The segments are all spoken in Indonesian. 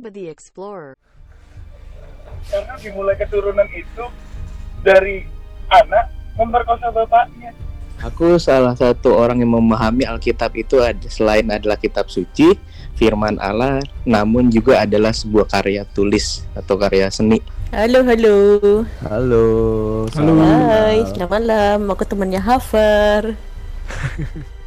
Gumba the Explorer. karena dimulai keturunan itu dari anak memperkosa bapaknya Aku salah satu orang yang memahami Alkitab itu ada selain adalah kitab suci, firman Allah, namun juga adalah sebuah karya tulis atau karya seni. Halo, halo. Halo. Halo. Hai, selamat malam. Aku temannya Hafer.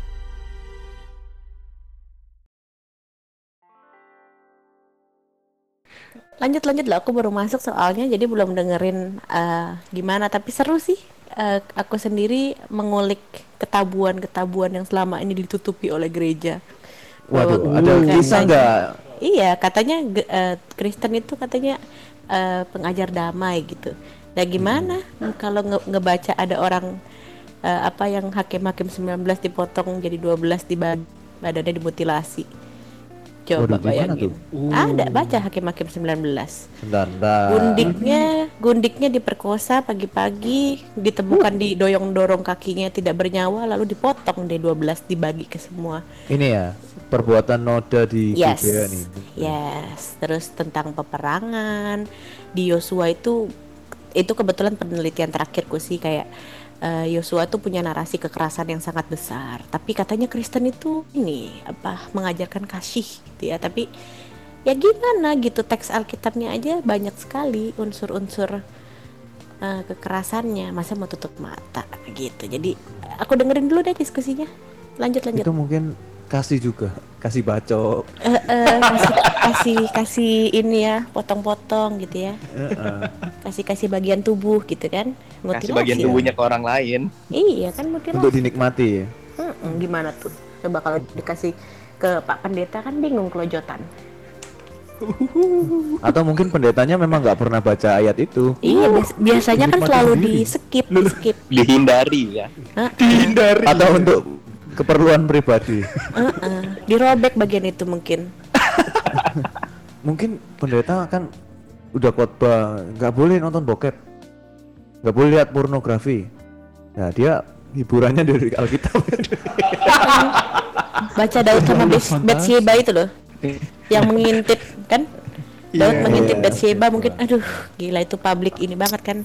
lanjut lanjut lah aku baru masuk soalnya jadi belum dengerin eh, gimana tapi seru sih Eh, aku sendiri mengulik ketabuhan-ketabuhan yang selama ini ditutupi oleh gereja Waduh, Bahwa ada katanya- kisah nggak? Iya, katanya eh, Kristen itu katanya eh, pengajar damai gitu. Nah, gimana kalau nge- ngebaca ada orang eh, apa yang hakim-hakim 19 dipotong jadi 12 dibagi badannya dimutilasi. Coba Waduh, bayangin. tuh? Ada baca hakim-hakim 19. Bentar, bentar. Gundiknya, gundiknya diperkosa pagi-pagi, ditemukan didoyong-dorong kakinya tidak bernyawa lalu dipotong deh 12 dibagi ke semua. Ini ya, perbuatan noda di Yes. Gibea nih. Yes, terus tentang peperangan di Yosua itu itu kebetulan penelitian terakhirku sih kayak eh, Yosua tuh punya narasi kekerasan yang sangat besar. Tapi katanya Kristen itu ini apa mengajarkan kasih gitu ya. Tapi ya gimana gitu teks Alkitabnya aja banyak sekali unsur-unsur eh, kekerasannya. Masa mau tutup mata gitu. Jadi aku dengerin dulu deh diskusinya. Lanjut lanjut. Itu mungkin kasih juga, kasih bacok. Eh, eh, kasih kasih kasih ini ya potong-potong gitu ya Heeh. kasih kasih bagian tubuh gitu kan Kasih bagian Mutilasi. tubuhnya ke orang lain. iya kan Untuk mutilasi dinikmati. Mm-mm, gimana tuh coba kalau dikasih ke Pak Pendeta kan bingung kelojotan Atau mungkin pendetanya memang nggak pernah baca ayat itu. iya bias- biasanya kan selalu di skip di skip Dihindari ya. Dihindari. Atau untuk keperluan pribadi. dirobek bagian itu mungkin Mungkin pendeta kan udah khotbah nggak boleh nonton bokep, nggak boleh lihat pornografi. Nah dia hiburannya dari Alkitab. baca Daud sama Bets- Fantasi. Bathsheba itu loh yang mengintip kan Daud Iya. mengintip Iya, Bathsheba Bathsheba. mungkin aduh gila itu public ini banget kan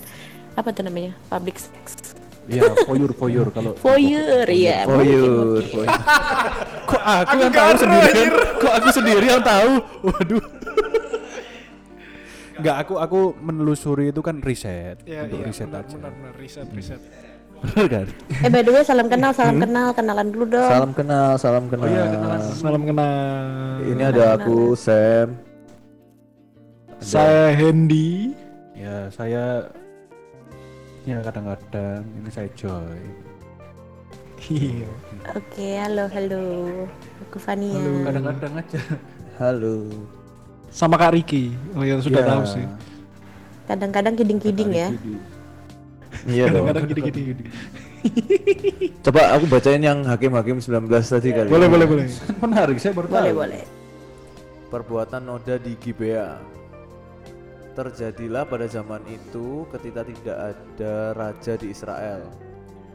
apa tuh namanya public sex Iya, foyur foyur kalau voyeur ya Foyur, mungkin. foyur. kok aku yang tahu sendirian? Kok aku sendiri yang tahu? Waduh. Enggak, aku aku menelusuri itu kan riset untuk riset aja. benar benar riset riset Benar kan? eh by the way salam kenal salam kenal kenalan dulu dong Salam kenal, salam kenal. Oh iya, kenalan. salam kenal Ini ada aku Sam. saya Hendy Ya, saya ya kadang-kadang ini saya Joy. iya oke halo halo aku Fania Kadang-kadang aja. Halo. sama Kak Riki oh yang sudah Ya. tahu sih kadang-kadang kiding-kiding ya Iya dong. kadang-kadang gini. Coba aku bacain yang hakim-hakim 19 tadi kali. boleh boleh boleh Menarik, saya baru boleh tahu. boleh Perbuatan noda di Gibea. Terjadilah pada zaman itu ketika tidak ada raja di Israel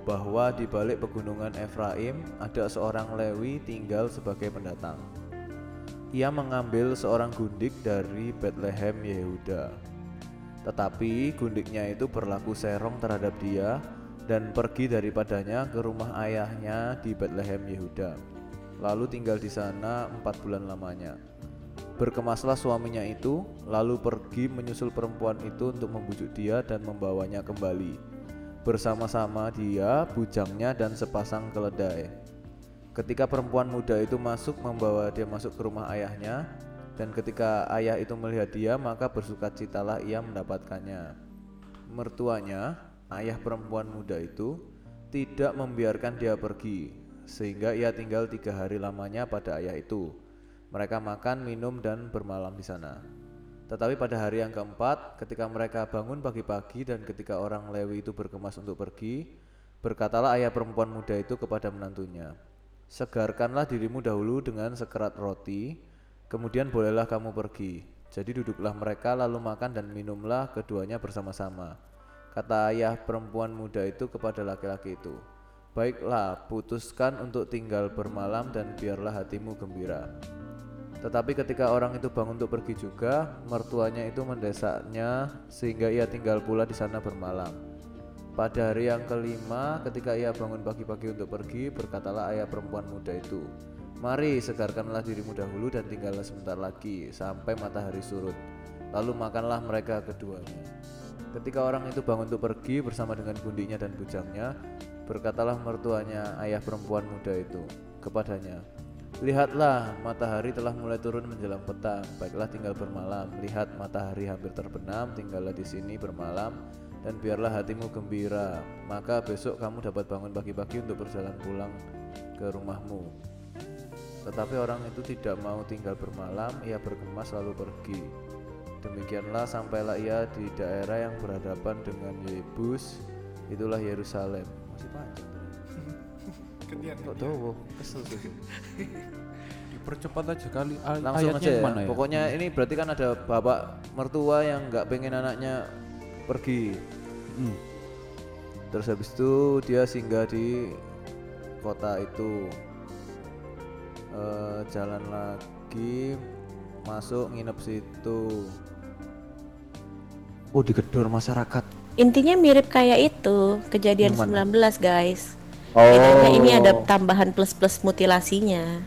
bahwa di balik pegunungan Efraim ada seorang Lewi tinggal sebagai pendatang. Ia mengambil seorang gundik dari Bethlehem Yehuda. Tetapi gundiknya itu berlaku serong terhadap dia dan pergi daripadanya ke rumah ayahnya di Bethlehem Yehuda. Lalu tinggal di sana empat bulan lamanya. Berkemaslah suaminya itu, lalu pergi menyusul perempuan itu untuk membujuk dia dan membawanya kembali. Bersama-sama dia, bujangnya dan sepasang keledai. Ketika perempuan muda itu masuk membawa dia masuk ke rumah ayahnya, dan ketika ayah itu melihat dia, maka bersukacitalah ia mendapatkannya. Mertuanya, ayah perempuan muda itu, tidak membiarkan dia pergi, sehingga ia tinggal tiga hari lamanya pada ayah itu. Mereka makan, minum, dan bermalam di sana. Tetapi pada hari yang keempat, ketika mereka bangun pagi-pagi dan ketika orang Lewi itu berkemas untuk pergi, berkatalah ayah perempuan muda itu kepada menantunya, Segarkanlah dirimu dahulu dengan sekerat roti, kemudian bolehlah kamu pergi. Jadi duduklah mereka lalu makan dan minumlah keduanya bersama-sama. Kata ayah perempuan muda itu kepada laki-laki itu, Baiklah, putuskan untuk tinggal bermalam dan biarlah hatimu gembira. Tetapi ketika orang itu bangun untuk pergi juga, mertuanya itu mendesaknya sehingga ia tinggal pula di sana bermalam. Pada hari yang kelima, ketika ia bangun pagi-pagi untuk pergi, berkatalah ayah perempuan muda itu, Mari segarkanlah dirimu dahulu dan tinggallah sebentar lagi sampai matahari surut. Lalu makanlah mereka keduanya. Ketika orang itu bangun untuk pergi bersama dengan gundinya dan bujangnya, berkatalah mertuanya ayah perempuan muda itu kepadanya, Lihatlah, matahari telah mulai turun menjelang petang. Baiklah tinggal bermalam. Lihat, matahari hampir terbenam. Tinggallah di sini bermalam dan biarlah hatimu gembira. Maka besok kamu dapat bangun pagi-pagi untuk berjalan pulang ke rumahmu. Tetapi orang itu tidak mau tinggal bermalam. Ia bergemas lalu pergi. Demikianlah sampailah ia di daerah yang berhadapan dengan Yebus. Itulah Yerusalem. Masih panjang. Kok dowo? Kesel sih. Dipercepat aja kali ay- langsung aja ya. ya? Pokoknya ini berarti kan ada bapak mertua yang nggak pengen anaknya pergi. Hmm. Terus habis itu dia singgah di kota itu. Eh, jalan lagi masuk nginep situ. Oh digedor masyarakat. Intinya mirip kayak itu kejadian Yang mana? 19 guys. Oh. Bedanya ini ada tambahan plus-plus mutilasinya.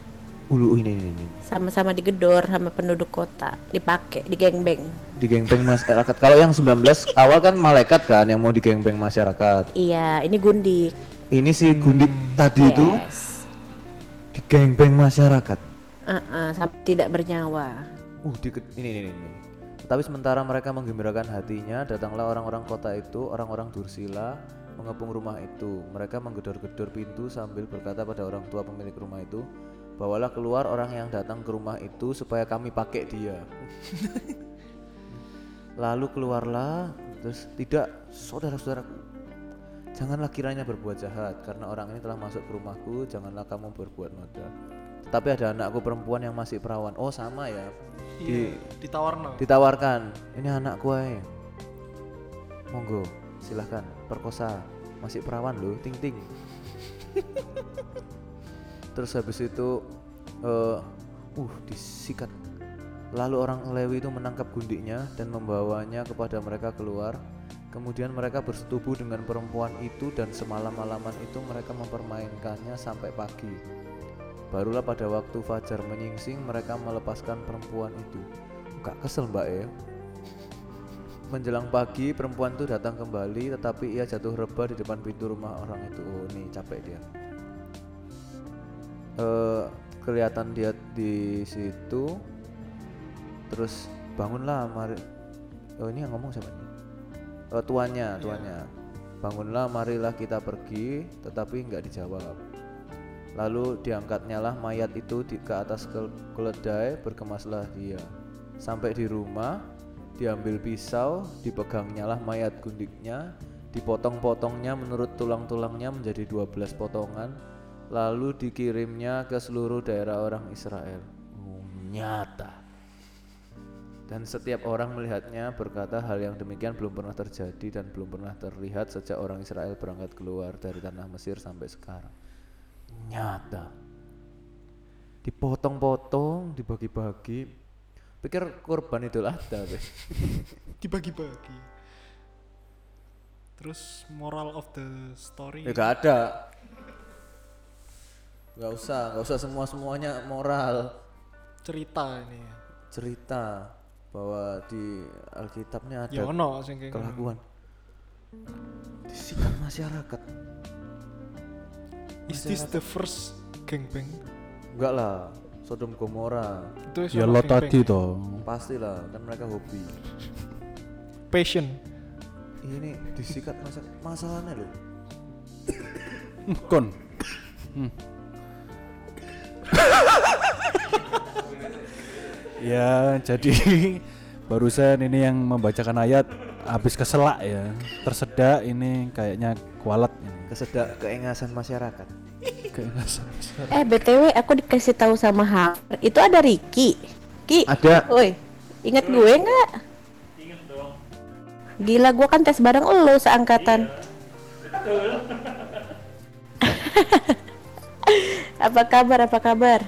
Ulu ini ini, ini. Sama-sama digedor sama penduduk kota, dipakai, digengbeng. Di gengpeng masyarakat. Kalau yang 19 awal kan malaikat kan yang mau di gengpeng masyarakat. Iya, ini gundik. Ini si gundik tadi itu Yes. di gengpeng masyarakat. Uh-uh, sampai tidak bernyawa. Uh, di ini, ini, ini. Tapi sementara mereka menggembirakan hatinya, datanglah orang-orang kota itu, orang-orang Dursila, mengepung rumah itu. Mereka menggedor-gedor pintu sambil berkata pada orang tua pemilik rumah itu, bawalah keluar orang yang datang ke rumah itu supaya kami pakai dia. Lalu keluarlah, terus tidak, saudara-saudaraku, janganlah kiranya berbuat jahat, karena orang ini telah masuk ke rumahku, janganlah kamu berbuat noda. Tetapi ada anakku perempuan yang masih perawan. Oh sama ya, di Ditawarno. ditawarkan. ini anakku ae monggo silahkan. Perkosa. Masih perawan loh ting ting. Terus habis itu eh uh disikat. Lalu orang Lewi itu menangkap gundiknya dan membawanya kepada mereka keluar. Kemudian mereka bersetubuh dengan perempuan itu dan semalam-malaman itu mereka mempermainkannya sampai pagi barulah pada waktu fajar menyingsing mereka melepaskan perempuan itu. Gak kesel mbak ya Menjelang pagi perempuan itu datang kembali Tetapi ia jatuh rebah di depan pintu rumah orang itu. Oh nih capek dia. Eh Kelihatan dia di situ. Terus bangunlah mari. Oh ini yang ngomong siapa nih Eh, Tuannya tuannya. Bangunlah marilah kita pergi Tetapi nggak dijawab Lalu diangkatnya lah mayat itu di, ke atas kel- keledai Berkemaslah dia. Sampai di rumah Diambil pisau Dipegangnya lah mayat gundiknya Dipotong-potongnya menurut tulang-tulangnya menjadi 12 potongan Lalu dikirimnya ke seluruh daerah orang Israel. Oh, Nyata. Dan setiap orang melihatnya berkata hal yang demikian belum pernah terjadi dan belum pernah terlihat sejak orang Israel berangkat keluar dari tanah Mesir sampai sekarang. Nyata. Dipotong-potong, dibagi-bagi. Pikir kurban Idul Adha, Be. Dibagi-bagi. Terus moral of the story. Ya gak ada. Gak usah, gak usah semua-semuanya moral. cerita ini. Cerita bahwa di Alkitabnya ada Ya ngono. kelakuan. Disikat masyarakat. Is this the first gangbang? Enggak lah, Sodom Gomora. Itu Ya lo tadi toh. Pastilah, kan mereka hobi. Passion. Ini disikat masa masalahnya loh. Kon. Hmm. ya, jadi barusan ini yang membacakan ayat habis keselak ya. Tersedak ini kayaknya kualat ini. Kesedak keengasan masyarakat. Keengasan. Eh btw aku dikasih tahu sama Har, itu ada Ricky. Ki, Ada. woi, ingat gue nggak? Gila, gua kan tes bareng lo seangkatan. apa kabar? Apa kabar?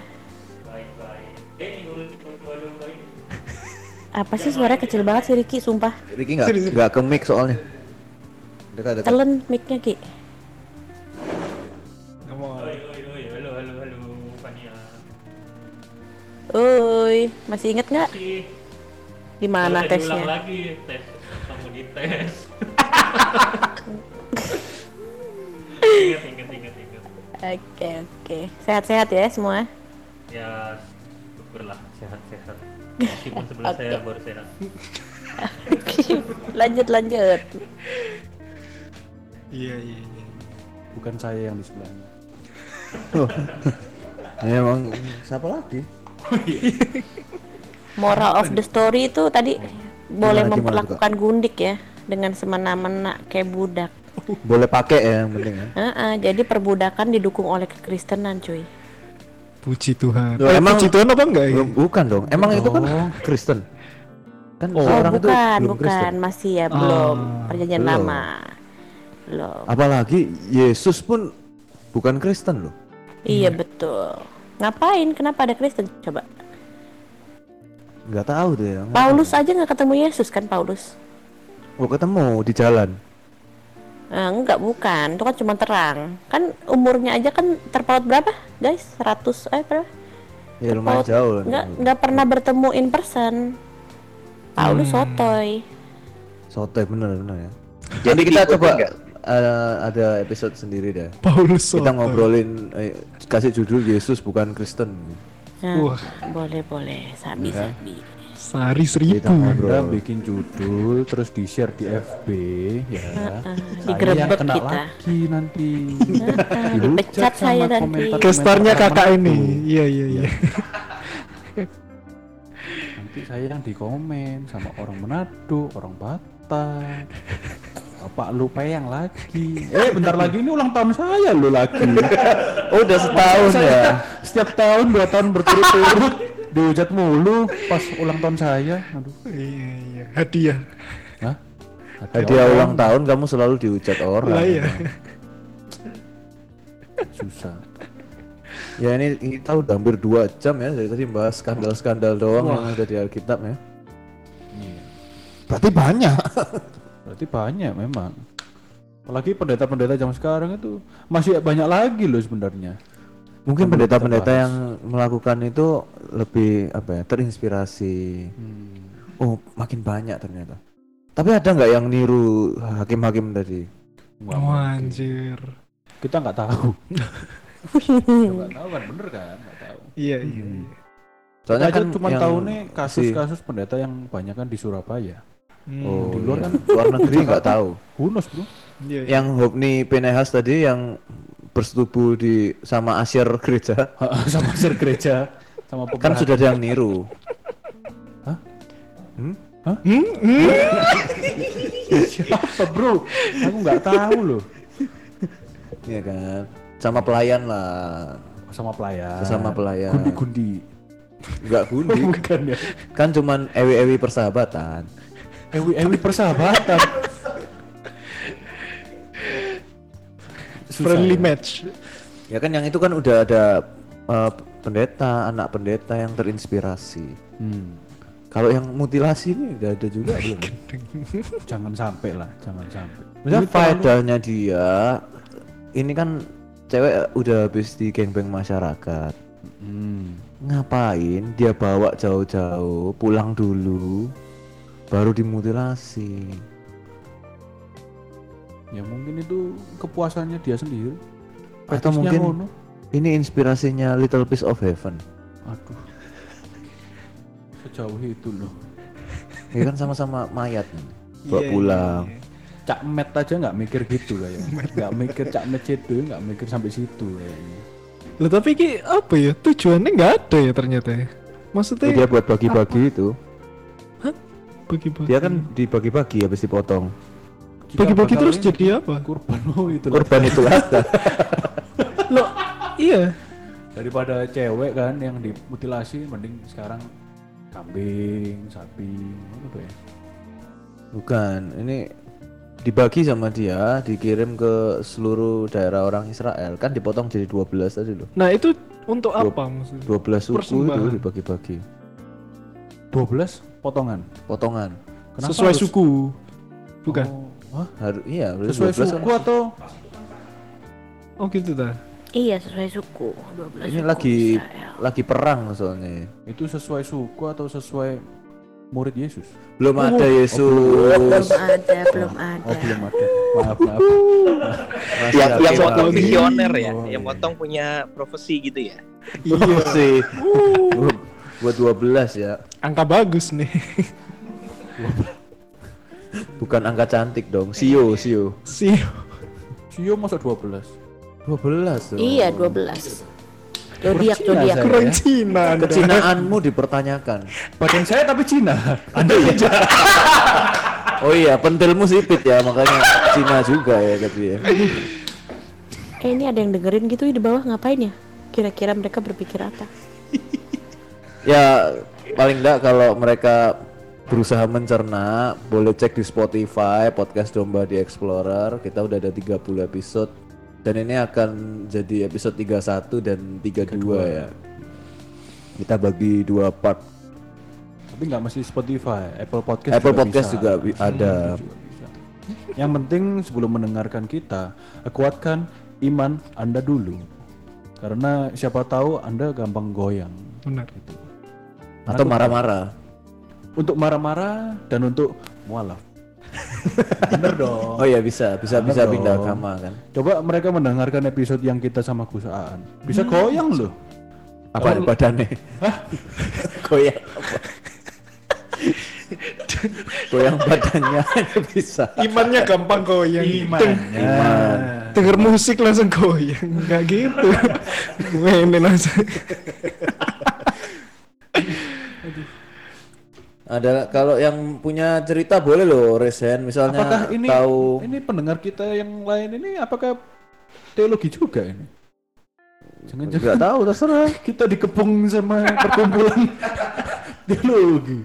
Baik-baik. Eh, Apa sih suaranya kecil banget sih Riki, sumpah. Ricky nggak nggak ke mic soalnya. Dekat dekat. Telan mic-nya Ki. Mau. halo halo halo Fania Uy, masih inget nggak? Di mana tesnya? lagi tes kamu dites ingat ingat ingat ingat Oke, oke. Sehat-sehat ya semua. ya syukurlah sehat sehat meskipun sebelah saya Oke. baru sehat lanjut, lanjut. Iya iya iya. Bukan saya yang di sebelahnya. Ya, emang siapa lagi? Moral of the story itu tadi boleh Gimana, gimana memperlakukan gundik ya dengan semena-mena kayak budak. Boleh pakai ya yang penting ya. Heeh, jadi perbudakan didukung oleh kekristenan, cuy. Puji Tuhan. Loh, Eh, emang- puji Tuhan apa enggak ya? Belum- Bukan dong. Emang itu kan Kristen. Kan Oh, bukan, belum bukan, Kristen. masih ya belum Ah, perjanjian belum. lama. Belum. Apalagi Yesus pun bukan Kristen loh. Iya betul. Ngapain? Kenapa ada Kristen? Coba. Nggak tahu deh ya. Paulus aja nggak ketemu Yesus kan Paulus? Oh ketemu di jalan. Eh, enggak bukan, itu kan cuma terang. Kan umurnya aja kan terpaut berapa, guys? 100 eh berapa? Ya lumayan Terpaut- jauh lah. Enggak enggak pernah bertemu in person. Paulus sotoy. Sotoy bener bener ya. Jadi kita coba? Eh, ada episode sendiri deh. Paulus Kita ngobrolin eh, kasih judul Yesus bukan Kristen. Nah, Wah. boleh boleh, sabi Iya. sabi. Sehari seribu. Kita ngobrol. Bikin judul terus di share di FB ya. Saya digerebek kena kita. lagi nanti. Dihujat dipecat saya nanti. Kestarnya kakak ini. itu. Iya iya iya. Nanti saya yang dikomen sama orang Manado, orang Batak. Bapak lupa yang lagi. Eh bentar lagi ini ulang tahun saya lo lagi. Oh udah setahun Saya ya. Setiap tahun dua tahun berturut-turut dihujat mulu pas ulang tahun saya. Aduh. Iya iya. Hadiah. Hah? Hadiah ulang tahun kamu selalu dihujat orang. Lah iya. susah. Ya ini kita udah hampir dua jam ya dari tadi bahas skandal-skandal doang yang ada di Alkitab ya. Iya. Berarti banyak. Berarti banyak memang. Apalagi pendeta-pendeta zaman sekarang itu masih banyak lagi loh sebenarnya. Mungkin pendeta-pendeta yang melakukan itu lebih apa ya terinspirasi. Hmm. Oh makin banyak ternyata. Tapi ada nggak yang niru hakim-hakim tadi? Wah, Wah, anjir. kita nggak tahu. Nggak tahu kan bener kan? Nggak tahu. Iya iya. Hmm. iya. Soalnya Kita kan cuma tahu nih si- kasus-kasus pendeta yang banyak kan di Surabaya. Hmm, Oh, di luar iya. kan luar negeri nggak tahu. Hunus bro. Iya. iya. Yang Hopni Pinehas tadi yang bersetubuh di sama asyir gereja sama ser gereja sama kan sudah ada yang niru. Hah? Hmm? Siapa bro? Aku nggak tahu loh. Iya kan. Sama pelayan lah. Sama pelayan. Sesama pelayan. Gundi-gundi. Enggak gundi. Bukan ya. kan cuman ewi-ewi persahabatan. Ewi Ewi persahabatan. Friendly ya. match. Ya kan yang itu kan udah ada eh, pendeta, anak pendeta yang terinspirasi. Hmm. Kalau yang mutilasi ini udah ada juga belum? Jangan sampai lah, jangan sampai. Misalnya faedahnya dia ini kan cewek udah habis di gengbeng masyarakat. Hmm. Ngapain dia bawa jauh-jauh, pulang dulu baru dimutilasi. Ya mungkin itu kepuasannya dia sendiri. Atau mungkin ngono. ini inspirasinya Little Piece of Heaven. Aduh. Sejauh itu loh. Ya kan sama-sama mayat nih. Bawa Iya, pulang. iya, iya. Cak Met aja nggak mikir gitu kayaknya. Nggak mikir Cak Met itu nggak mikir sampai situ kayaknya. Loh tapi ki apa ya tujuannya nggak ada ya ternyata ya. Maksudnya Ya, dia buat bagi-bagi itu. Bagi-bagi. Dia kan dibagi-bagi habis dipotong. Jika bagi-bagi terus ini jadi apa? kurban oh itu loh. Korban itu ada. Loh, iya. daripada cewek kan yang dimutilasi mending sekarang kambing, sapi, apa ya? Bukan, ini dibagi sama dia, dikirim ke seluruh daerah orang Israel. Kan dipotong jadi 12 tadi loh. Nah, itu untuk Dua- apa maksudnya? 12 suku itu dibagi-bagi. 12 potongan. potongan. Kenapa Sesuai harus- suku. Bukan. Oh, hah? Harus iya, Sesuai 12 kan. suku atau Oh gitu dah. Iya sesuai suku. 12 Ini suku lagi Israel. lagi perang soalnya. itu sesuai suku atau sesuai murid Yesus? Belum ada belum Yesus. ada, belum ada. Oh, belum ada. Maaf, maaf. Masih yang yang ada. motong lagi. visioner ya, Oh, yang iya. motong punya profesi gitu ya. Iya sih. Buat 12 ya. Angka bagus nih. Bukan angka cantik dong. Sio, sio. Sih. Sio masa 12. 12 dong. Iya 12. Zodiak Cina zodiak. Kurang Cina. Anda. Kecinaanmu dipertanyakan. Badan saya tapi Cina. Anda tidak. Oh iya, pentilmu sipit ya, makanya Cina juga ya tapi ya. Eh ini ada yang dengerin gitu di bawah ngapain ya? Kira-kira mereka berpikir apa? Ya paling enggak kalau mereka berusaha mencerna, boleh cek di Spotify podcast Domba di Explorer. Kita udah ada 30 episode dan ini akan jadi episode 31 dan 32 ya. Kita bagi dua part. tapi nggak mesti Spotify, Apple Podcast. Apple juga Podcast bisa. juga bi- ada. juga bisa. Yang penting sebelum mendengarkan kita, kuatkan iman Anda dulu. Karena siapa tahu Anda gampang goyang. Benar. Gitu. Atau marah-marah. Untuk marah-marah dan untuk mualaf. Bener dong. Oh iya bisa, bisa Bener bisa dong. pindah agama kan. Coba mereka mendengarkan episode yang kita sama Gusaan. Bisa goyang loh. Apa Oh. badannya? Goyang apa? Goyang badannya bisa. Imannya gampang goyang. Imannya. Denger musik langsung goyang. Enggak gitu. Mainin langsung. Ada kalau yang punya cerita boleh loh resen misalnya Apakah ini tahu ini pendengar kita yang lain ini apakah teologi juga ini? Jangan-jangan nggak tahu terserah. kita dikepung sama perkumpulan teologi.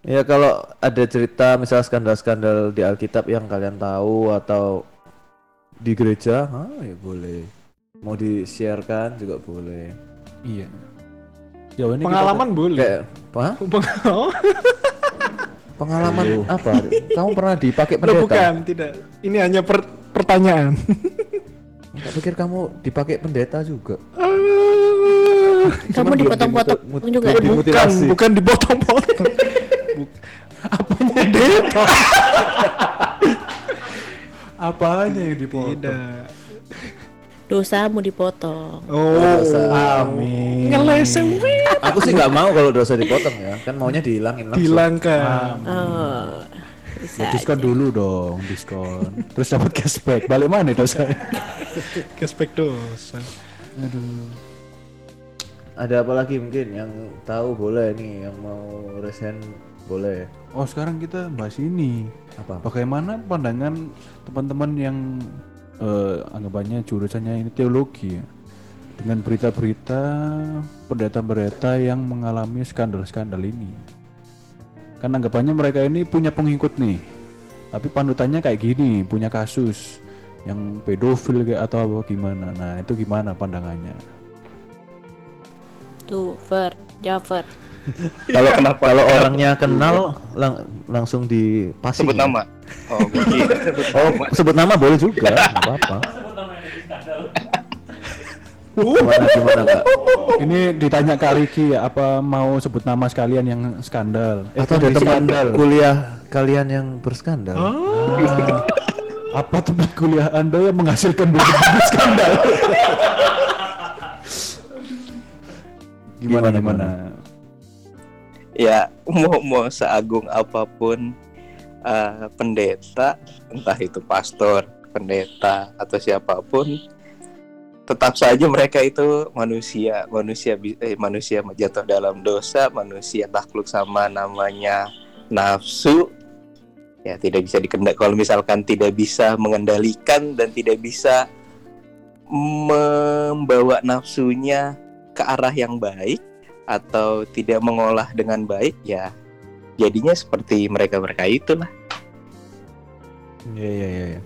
Ya kalau ada cerita misal skandal-skandal di Alkitab yang kalian tahu atau di gereja, ah ya boleh. Mau di-sharekan juga boleh. Iya. Jauh ini Pengalaman boleh. Kayak apa? Oh, Pengalaman Aduh. apa? Kamu pernah dipakai Loh, pendeta? bukan, tidak. Ini hanya per- pertanyaan. Tak pikir kamu dipakai pendeta juga. Kamu dipotong-potong juga. belum bukan, dimutilasi. bukan dipotong-potong. apanya deta? apanya yang dipotong? Tidak. Dosamu dipotong. Oh, Amin. ngeleseng. Aku sih nggak mau kalau dosa dipotong ya. Kan maunya dihilangin langsung. Hilangkan. Oh. Ya, diskon dulu dong, diskon. Terus dapat cashback. Balik mana dosa? Cashback dosa. Aduh. Ada apa lagi mungkin yang tahu boleh nih yang mau resen boleh. Oh, sekarang kita bahas ini. Apa? Bagaimana pandangan teman-teman yang eh, anggapannya jurusannya ini teologi dengan berita-berita pendeta-pendeta yang mengalami skandal-skandal ini. Kan anggapannya mereka ini punya pengikut nih, tapi panutannya kayak gini, punya kasus yang pedofil kayak atau apa gimana. Nah itu gimana pandangannya? Tuh, Fer, jawab Kalau kalau orangnya kenal lang- langsung dipasing. Sebut nama. Oh. Oh, sebut nama boleh juga. nggak apa-apa. Gimana gimana kak? Ini ditanya Kak Riki ya, apa mau sebut nama sekalian yang skandal? Eh, Atau ada teman skandal? kuliah kalian yang berskandal? Ah, apa tempat kuliah Anda yang menghasilkan beberapa skandal? gimana gimana? Ya mau mau seagung apa pun eh, pendeta entah itu pastor pendeta atau siapa pun tetap saja mereka itu manusia. Manusia eh, manusia jatuh dalam dosa manusia takluk sama namanya nafsu. Ya tidak bisa dikendali kalau misalkan tidak bisa mengendalikan dan tidak bisa membawa nafsunya ke arah yang baik atau tidak mengolah dengan baik ya jadinya seperti mereka-mereka itulah Iya iya iya. iya.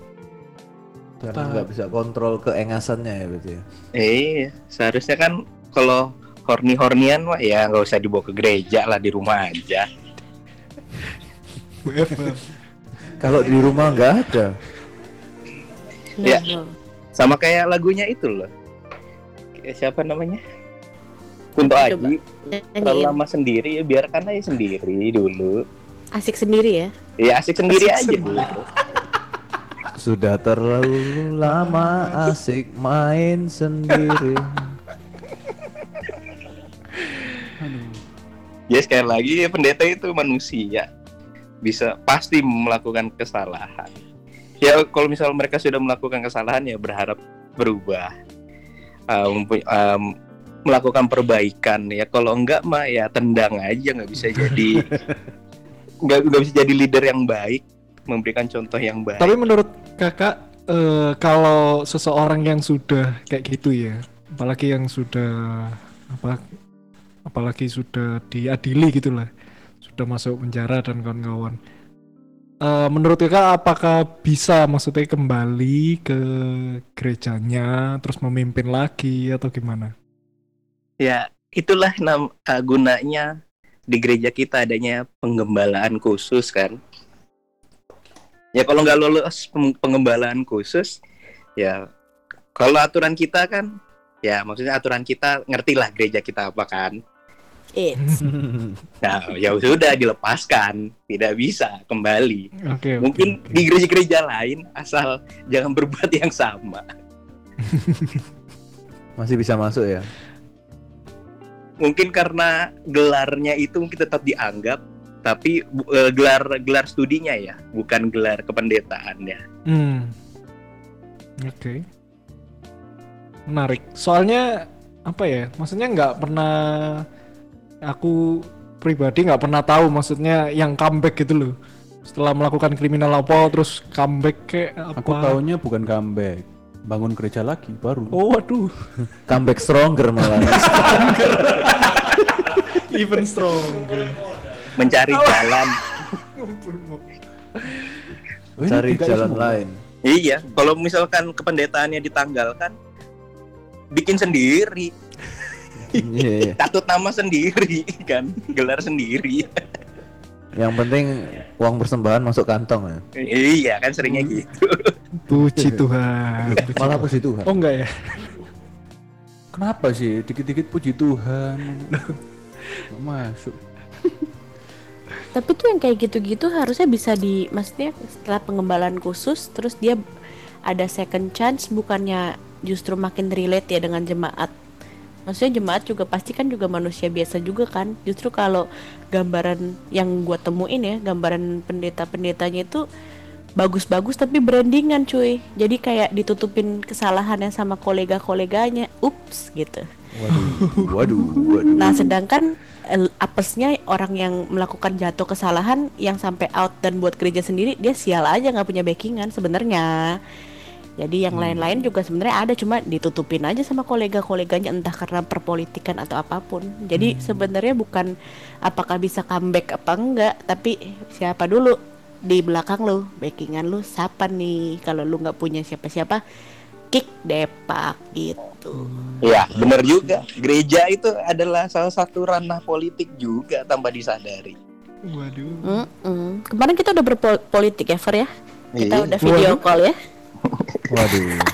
Karena nggak bisa kontrol keengasannya ya berarti ya. eh seharusnya kan kalau horny-hornian mah ya nggak usah dibawa ke gereja lah di rumah aja. Kalau di rumah nggak ada. Ya. Sama kayak lagunya itu loh. Siapa namanya? Kunto Coba. Aji. Terlalu lama sendiri ya biarkan aja sendiri dulu. asik sendiri ya Ya asik sendiri Asik aja sendiri. dulu. Sudah terlalu lama asik main sendiri. Ya sekali lagi ya pendeta itu manusia bisa pasti melakukan kesalahan. Ya kalau misal mereka sudah melakukan kesalahan ya berharap berubah, mempu- um, melakukan perbaikan. Ya kalau enggak mah ya tendang aja nggak bisa jadi nggak nggak bisa jadi leader yang baik, memberikan contoh yang baik. Tapi menurut kakak eh, kalau seseorang yang sudah kayak gitu ya, apalagi yang sudah apa, apalagi sudah diadili gitulah, sudah masuk penjara dan kawan-kawan. Eh, menurut kakak apakah bisa maksudnya kembali ke gerejanya terus memimpin lagi atau gimana? Ya, itulah nam uh, gunanya di gereja kita adanya penggembalaan khusus kan. Ya kalau nggak lolos peng- penggembalaan khusus, ya kalau aturan kita kan, ya maksudnya aturan kita ngertilah gereja kita apa kan. It's Nah, ya sudah dilepaskan, tidak bisa kembali. Oke, oke, Mungkin oke. di gereja-gereja lain asal jangan berbuat yang sama. Masih bisa masuk ya? Mungkin karena gelarnya itu mungkin tetap dianggap tapi eh, gelar gelar studinya ya bukan gelar kependetaannya Hmm. Oke. Menarik. Soalnya apa ya? Maksudnya nggak pernah aku pribadi nggak pernah tahu maksudnya yang comeback gitu loh. Setelah melakukan kriminal apa terus comeback kayak apa? Aku taunya bukan comeback, bangun gereja lagi baru. Oh, waduh. Comeback stronger malah. Even stronger. mencari jalan Oh, ini Cari DKI jalan semua. lain. iya kalau misalkan kependetaannya ditanggalkan bikin sendiri Iya, iya. katut nama sendiri kan gelar sendiri Yang penting uang persembahan masuk kantong ya. iya kan seringnya gitu Puji Tuhan. Puji Malah puji Tuhan. Oh enggak ya? Kenapa sih dikit-dikit puji Tuhan? Masuk. tapi tuh yang kayak gitu-gitu harusnya bisa di maksudnya setelah pengembalaan khusus terus dia ada second chance bukannya justru makin relate ya dengan jemaat maksudnya jemaat juga pasti kan juga manusia biasa juga kan justru kalau gambaran yang gua temuin ya gambaran pendeta-pendetanya itu bagus-bagus tapi brandingan cuy. Jadi kayak ditutupin kesalahannya sama kolega-koleganya. Ups gitu. Waduh, waduh, waduh. Nah, sedangkan eh, apesnya orang yang melakukan jatuh kesalahan yang sampai out dan buat gereja sendiri dia sial aja nggak punya backingan sebenarnya. Jadi yang lain-lain juga sebenarnya ada cuma ditutupin aja sama kolega-koleganya entah karena perpolitikan atau apa pun. Jadi sebenarnya bukan apakah bisa comeback apa enggak, tapi siapa dulu di belakang lu, backingan lu siapa nih? Kalau lu nggak punya siapa-siapa, kick depak gitu. ya benar juga gereja itu adalah salah satu ranah politik juga tanpa disadari Waduh. Mm-mm. Kemarin kita udah berpolitik ya, Fer ya? Kita Iya. udah video call ya. Waduh.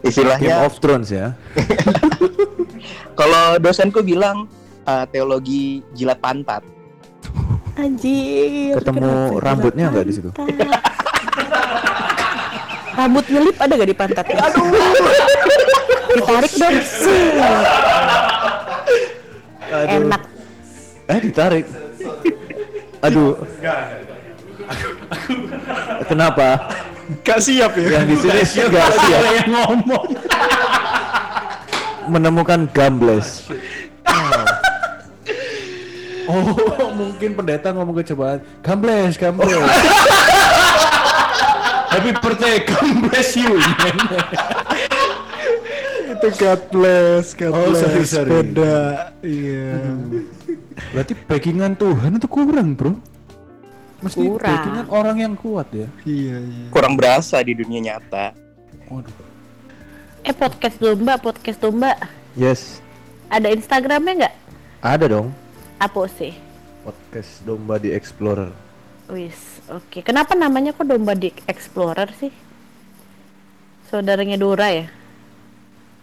Game istilahnya of Thrones ya. kalau dosenku bilang uh, teologi jilat pantat Anjir. Ketemu kenapa rambutnya jilat nggak di situ? Rambut nyelip ada gak di pantatnya? Aduh. Ditarik dong. Set. Enak. Eh ditarik. Aduh. Kenapa? Gak siap ya? Yang di sini nggak siap yang ngomong. menemukan gambles. Oh, mungkin pendeta ngomong ke cobaan. God bless, God bless. Happy birthday, God bless you. Itu God bless, God Oh, bless. sorry, sorry. Beda. Iya. Berarti backingan Tuhan itu kurang, bro. Mesti Kurang. backingan orang yang kuat ya. Iya, iya. kurang berasa di dunia nyata Waduh. Eh podcast domba, podcast domba. Yes. Ada Instagramnya nggak? Ada dong. Apa sih? Podcast Domba di Explorer. Wis, oke. Kenapa namanya kok domba di Explorer sih? Saudaranya Dora ya?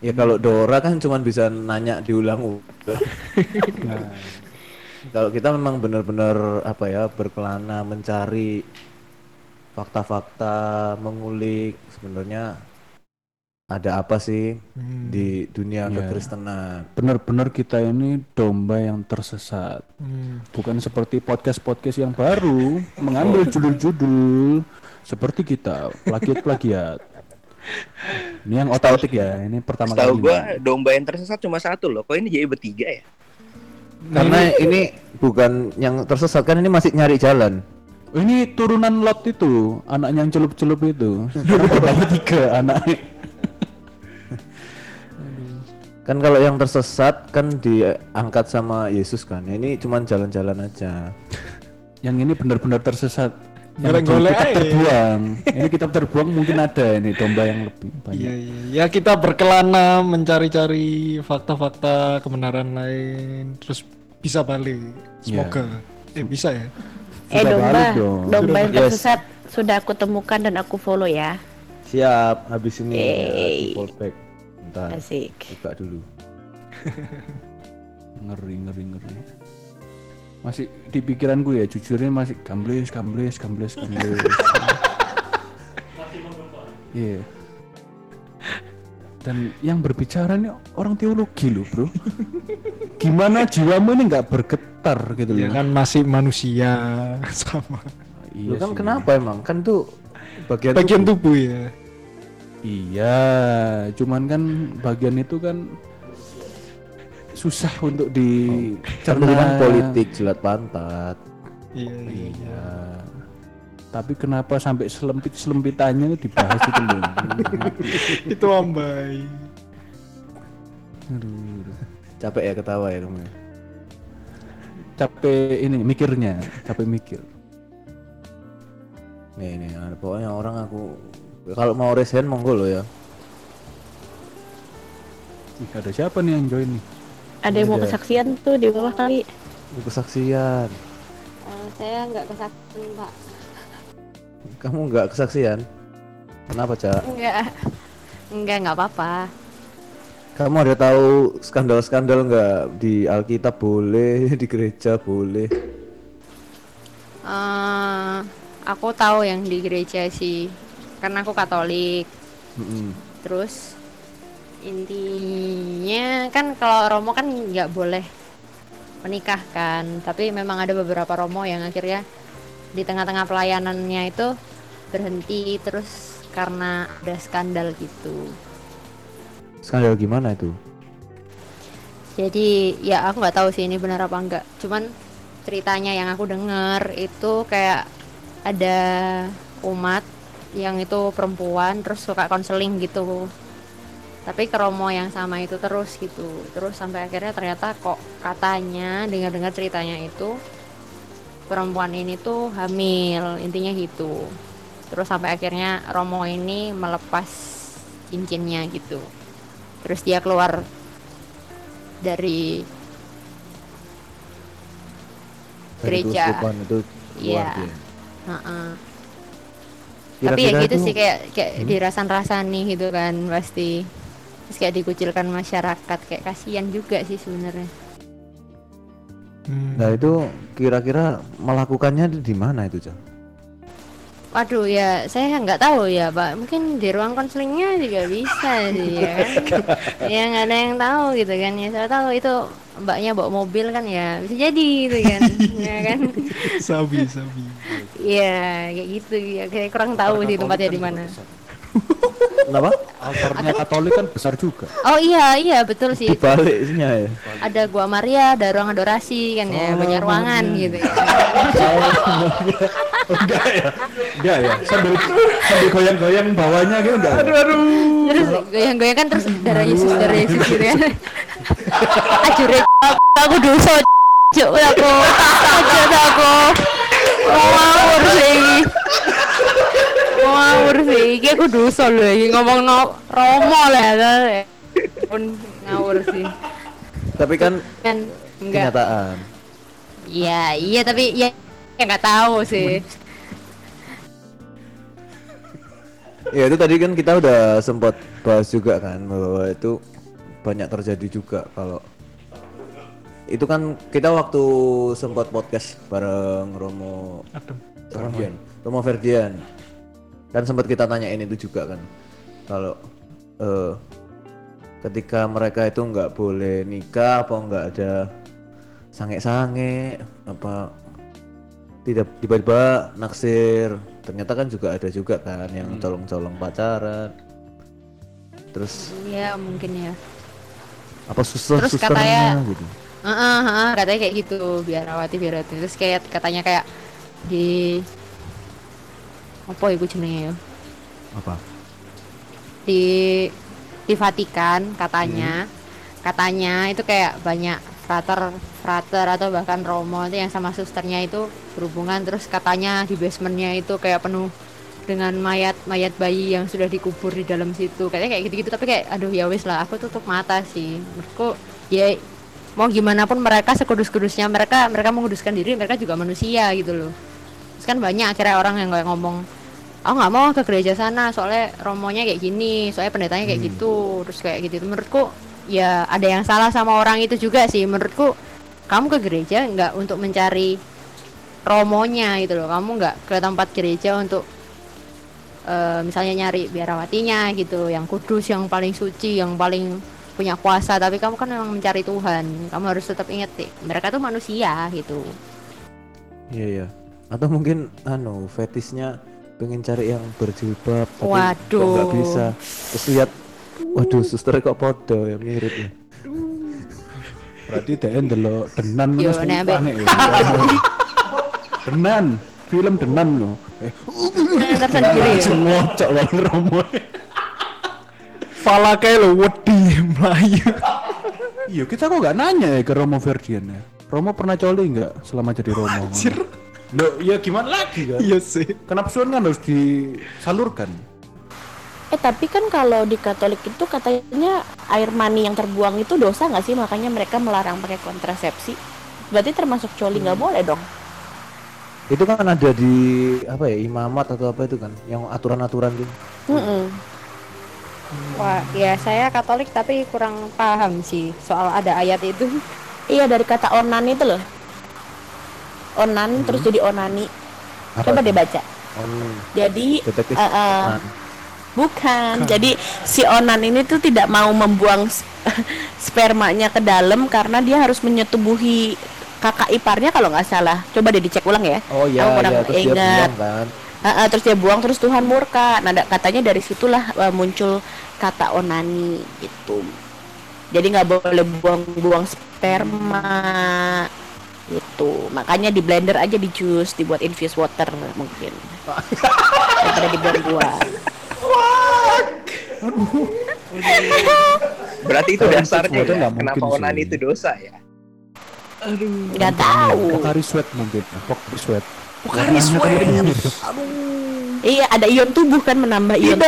Ya kalau Dora kan cuma bisa nanya diulang-ulang. Nah, Kalau kita memang benar-benar apa ya berkelana mencari fakta-fakta, mengulik sebenarnya ada apa sih Hmm. di dunia Iya. kekristenan. benar-benar kita ini domba yang tersesat. Hmm. Bukan seperti podcast-podcast yang baru mengambil judul-judul seperti kita plagiat-plagiat. Ini yang otentik ya. Ini pertama Setahu kali. gua domba yang tersesat cuma satu loh. Kok ini jadi bertiga ya? Karena ini bukan yang tersesat kan ini masih nyari jalan. Ini turunan Lot itu, anaknya yang celup-celup itu. Tiga anaknya. Kan kalau yang tersesat kan diangkat sama Yesus kan. Ini cuman jalan-jalan aja. Yang ini benar-benar tersesat. Yang kita terbuang. ini kita terbuang mungkin ada ini domba yang lebih banyak. Iya, iya. Ya kita berkelana mencari-cari fakta-fakta kebenaran lain, terus bisa balik. Semoga. Eh bisa ya. eh Sudah domba, balik dong. domba yang Yes. tersesat sudah aku temukan dan aku follow ya. Siap, habis ini ya, di fallback. Bentar, Asik. buka dulu. Ngeri, ngeri, ngeri. Masih di pikiranku ya, jujurnya masih gamblis, gamblis, gamblis, gamblis. Iya. Dan yang berbicara nih orang teologi loh bro. Gimana jiwamu ini nggak bergetar gitu Ya loh. kan masih manusia sama Lu Iya kan sih. kenapa emang? Kan tuh bagian, bagian tubuh. tubuh ya. Iya, cuman kan bagian itu kan susah untuk Kan dulu kan dicerna. politik jilat pantat. Iya, iya. Iya. Tapi kenapa sampai selempit selempitannya dibahas itu loh? Itu ambai. Aduh. Capek ya ketawa ya kamu. ya? Capek ini mikirnya, capek mikir. Nih nih, ada- pokoknya orang aku kalau mau resign monggo lo ya. Ih, ada siapa nih yang join nih? Ada yang mau kesaksian tuh di bawah kali. Ini Kesaksian. Eh, saya nggak kesaksian pak Kamu nggak kesaksian? Kenapa cak? enggak enggak nggak apa-apa Kamu ada tahu skandal-skandal nggak di Alkitab boleh, di gereja boleh? Eh, aku tahu yang di gereja sih karena aku Katolik Mm-mm. terus intinya kan kalau romo kan nggak boleh menikah kan tapi memang ada beberapa romo yang akhirnya di tengah-tengah pelayanannya itu berhenti terus karena ada skandal gitu Skandal gimana itu? Jadi ya aku nggak tahu sih ini benar apa enggak. Cuman ceritanya yang aku dengar itu kayak ada umat yang itu perempuan terus suka konseling gitu. Tapi ke romo yang sama itu terus gitu. Terus sampai akhirnya ternyata kok katanya dengar-dengar ceritanya itu perempuan ini tuh hamil, intinya gitu. Terus sampai akhirnya romo ini melepas cincinnya gitu. Terus dia keluar dari Gereja. itu keluar Iya. dia. Heeh. Tapi ya gitu itu- sih kayak kayak dirasan-rasani gitu kan pasti. Terus kayak dikucilkan masyarakat kayak kasihan juga sih sebenarnya. Hmm. Nah itu kira-kira melakukannya di mana itu cak? Waduh ya saya nggak tahu ya pak. Mungkin di ruang konselingnya juga bisa sih ya kan. ya nggak ada yang tahu gitu kan ya. Saya tahu itu mbaknya bawa mobil kan ya bisa jadi gitu kan. ya kan. Sabi, sabi. Iya kayak gitu ya. Kayak kurang tahu sih tempatnya di mana. Kenapa? Altarnya Katolik kan besar juga. Oh iya iya betul sih. Di baliknya ya. ada gua Maria, ada ruang adorasi kan ya, banyak ruangan gitu ya. enggak ya? Enggak ya? Sambil sambil goyang-goyang bawahnya gitu enggak? Aduh, aduh. Terus goyang-goyang kan terus darah Yesus, darah Yesus gitu kan. Ajure aku dosa cuk aku. Ajure aku. Ngawur sih. Ngawur sih, iki aku dosa lho iki ngomong no Romo lah ya. Pun ngawur sih. Tapi kan Kan enggak kenyataan. Iya, iya tapi ya ya nggak tahu sih Ya itu tadi kan kita udah sempat bahas juga kan bahwa itu banyak terjadi juga kalau itu kan kita waktu sempat podcast bareng Romo Adem. Ferdian, Romo Ferdian kan sempat kita tanyain itu juga kan. Kalau eh, ketika mereka itu nggak boleh nikah apa nggak ada sange-sange apa tidak tiba-tiba naksir. Ternyata kan juga ada juga kan yang colong-colong pacaran. Terus ya mungkin ya. Apa susah Terus katanya- gitu? Heeh, heeh, katanya kayak gitu biarawati biarawati terus kayak katanya kayak di apa ibu jenenge ya? Apa? Di di Vatikan katanya katanya itu kayak banyak frater frater atau bahkan romo itu yang sama susternya itu berhubungan. Terus katanya di basementnya itu kayak penuh dengan mayat mayat bayi yang sudah dikubur di dalam situ. Katanya kayak gitu-gitu tapi kayak aduh ya wis lah aku tutup mata sih. Menurutku ya mau gimana pun mereka sekudus-kudusnya mereka mereka menguduskan diri mereka juga manusia gitu loh. Terus kan banyak akhirnya orang yang kayak ngomong aku nggak mau ke gereja sana soalnya romonya kayak gini soalnya pendetanya kayak gitu terus kayak gitu. Menurutku ya ada yang salah sama orang itu juga sih. Menurutku kamu ke gereja nggak untuk mencari romonya gitu loh. Kamu nggak ke tempat gereja untuk eh, misalnya nyari biarawatinya gitu yang kudus yang paling suci yang paling punya kuasa. Tapi kamu kan memang mencari Tuhan. Kamu harus tetap inget deh mereka tuh manusia gitu. Iya iya. Atau mungkin anu fetisnya pengen cari yang berjilbab tapi kok Waduh. nggak bisa terus lihat waduh suster kok podo ya mirip ya Berarti DN delok denan Yo, nek ya. Denan, film denan loh. Eh, tersendiri ngocok bang Romo. Pala kayak lo wedi melayu. Iya, kita kok nggak nanya ya ke Romo Ferdian ya. Romo pernah coli nggak selama jadi Romo? Anjir. Loh, ya gimana lagi kan? Iya sih. Kenapsuan kan harus disalurkan. Eh tapi kan kalau di Katolik itu katanya air mani yang terbuang itu dosa nggak sih? Makanya mereka melarang pakai kontrasepsi. Berarti termasuk coli nggak boleh dong? itu kan ada di apa ya imamat atau apa itu kan yang aturan-aturan gitu Mm-mm. Wah, ya saya Katolik tapi kurang paham sih soal ada ayat itu. Iya dari kata onan itu loh. Onan terus jadi onani. apa Coba itu? deh baca. Oh, Jadi detektif eh, Nah, bukan. Jadi si onan ini tuh tidak mau membuang spermanya ke dalam karena dia harus menyetubuhi kakak iparnya kalau nggak salah. Coba deh dicek ulang ya. oh iya Aku kurang iya terus dia ingat. bilang kan Ah, ah, terus dia buang terus Tuhan murka. Nah, katanya dari situlah eh, muncul kata onani gitu. Jadi nggak boleh buang-buang sperma gitu. Makanya di blender aja di jus, dibuat infused water mungkin. Daripada dibuang-buang. Berarti itu dasarnya itu ya. Kenapa sih. onani itu dosa ya? Nggak tahu. Pokari sweat mungkin. Pokari sweat. Pokari sweat. Iya, ada ion tubuh kan menambah ion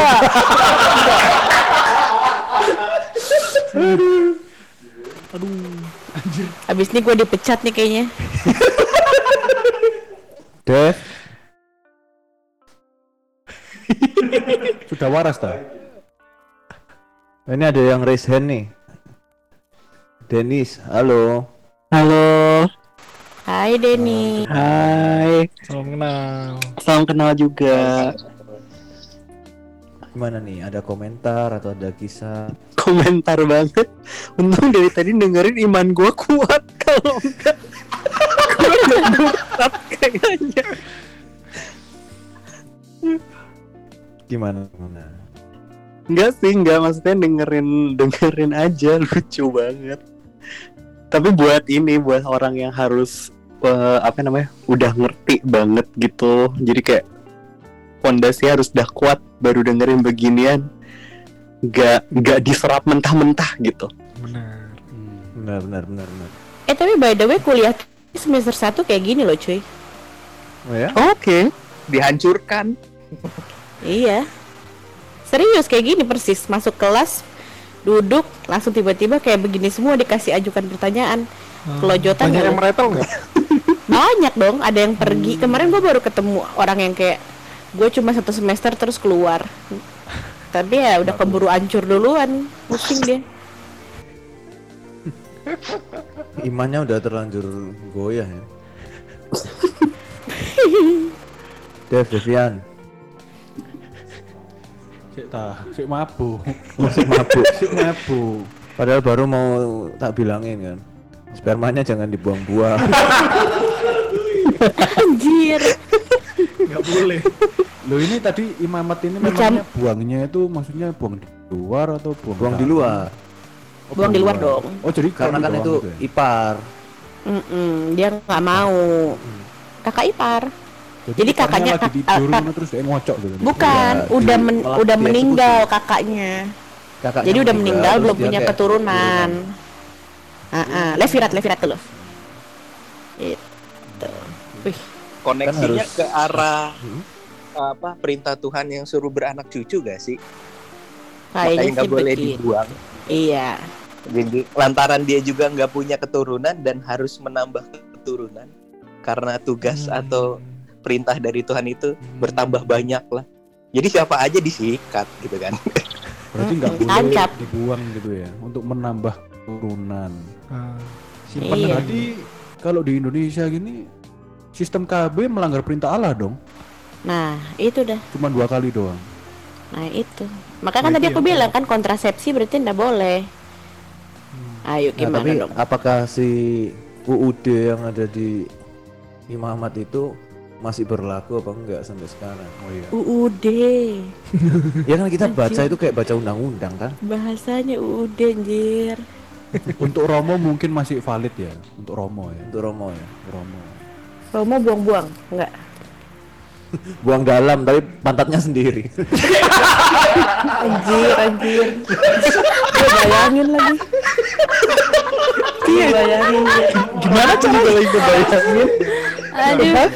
tubuh. Habis ini gue dipecat nih kayaknya. Dev Sudah waras tak? ini ada yang raise hand nih Denis halo Halo, Hai Denny. hai, Salam kenal. salam kenal juga. Gimana nih ada komentar atau ada kisah Komentar banget. Untung dari tadi dengerin iman gua kuat. Kalau enggak, gua udah berat kayaknya. gimana gimana Enggak sih, enggak maksudnya dengerin dengerin aja lucu banget. Tapi buat ini, buat orang yang harus eh, apa namanya, udah ngerti banget gitu. Jadi kayak fondasi harus udah kuat baru dengerin beginian. Gak gak diserap mentah-mentah gitu. Benar. benar benar benar benar Eh tapi by the way kuliah semester 1 kayak gini loh cuy. oh ya Oke. Dihancurkan. Iya. Serius kayak gini persis masuk kelas duduk langsung tiba-tiba kayak begini semua dikasih ajukan pertanyaan. Kelojotan Banyak nggak yang meretel nggak? banyak dong ada yang pergi kemarin gue baru ketemu orang yang kayak gue cuma satu semester terus keluar tapi ya udah keburu hancur duluan pusing dia Imannya udah terlanjur goyah ya. Dev, Devian, Sik ta, sik mabuk. masih mabuk. Sik mabuk. Padahal baru mau tak bilangin kan. Spermanya jangan dibuang-buang. anjir nggak boleh. Loh ini tadi imamat ini Macam- memangnya buangnya itu maksudnya buang di luar atau buang, Buang di luar. Oh, Buang di luar dong. Oh jadi Karena kan itu gitu ya? ipar. Mm-mm, dia nggak mau. Kakak ipar. Jadi iparnya kakaknya lagi kak- tidur terus dia ngocok gitu. bukan Ya, udah men- udah meninggal kakaknya. Kakaknya jadi udah meninggal belum punya kayak keturunan. Ah ah, levirat levirat dulu itu wih Koneksinya Kan harus- ke arah Hmm? apa perintah Tuhan yang suruh beranak cucu gak sih? kayaknya Makanya sih nggak boleh dibuang. iya Jadi lantaran dia juga nggak punya keturunan dan harus menambah keturunan karena tugas Hmm. atau perintah dari Tuhan itu bertambah banyak lah. Jadi siapa aja disikat gitu kan? Berarti nggak Mm, boleh tancap. dibuang gitu ya untuk menambah keturunan. Ah, Iya. Berarti kalau di Indonesia gini sistem KB melanggar perintah Allah dong. nah itu dah Cuma dua kali doang. nah itu makanya kan Nah, tadi itu aku bilang kan kontrasepsi berarti ndak boleh ayo Nah, gimana tapi dong apakah si UUD yang ada di Imamat itu masih berlaku apa enggak sampai sekarang? Oh iya. UUD Ya kan kita baca Anjir. itu kayak baca undang-undang kan? bahasanya UUD anjir Untuk Romo mungkin masih valid ya. Untuk Romo ya. Untuk Romo ya. Romo. Romo buang-buang enggak Buang dalam tapi pantatnya sendiri. anjir anjir gue bayangin lagi gue bayangin. Gimana cara kalau itu bayangin? aduh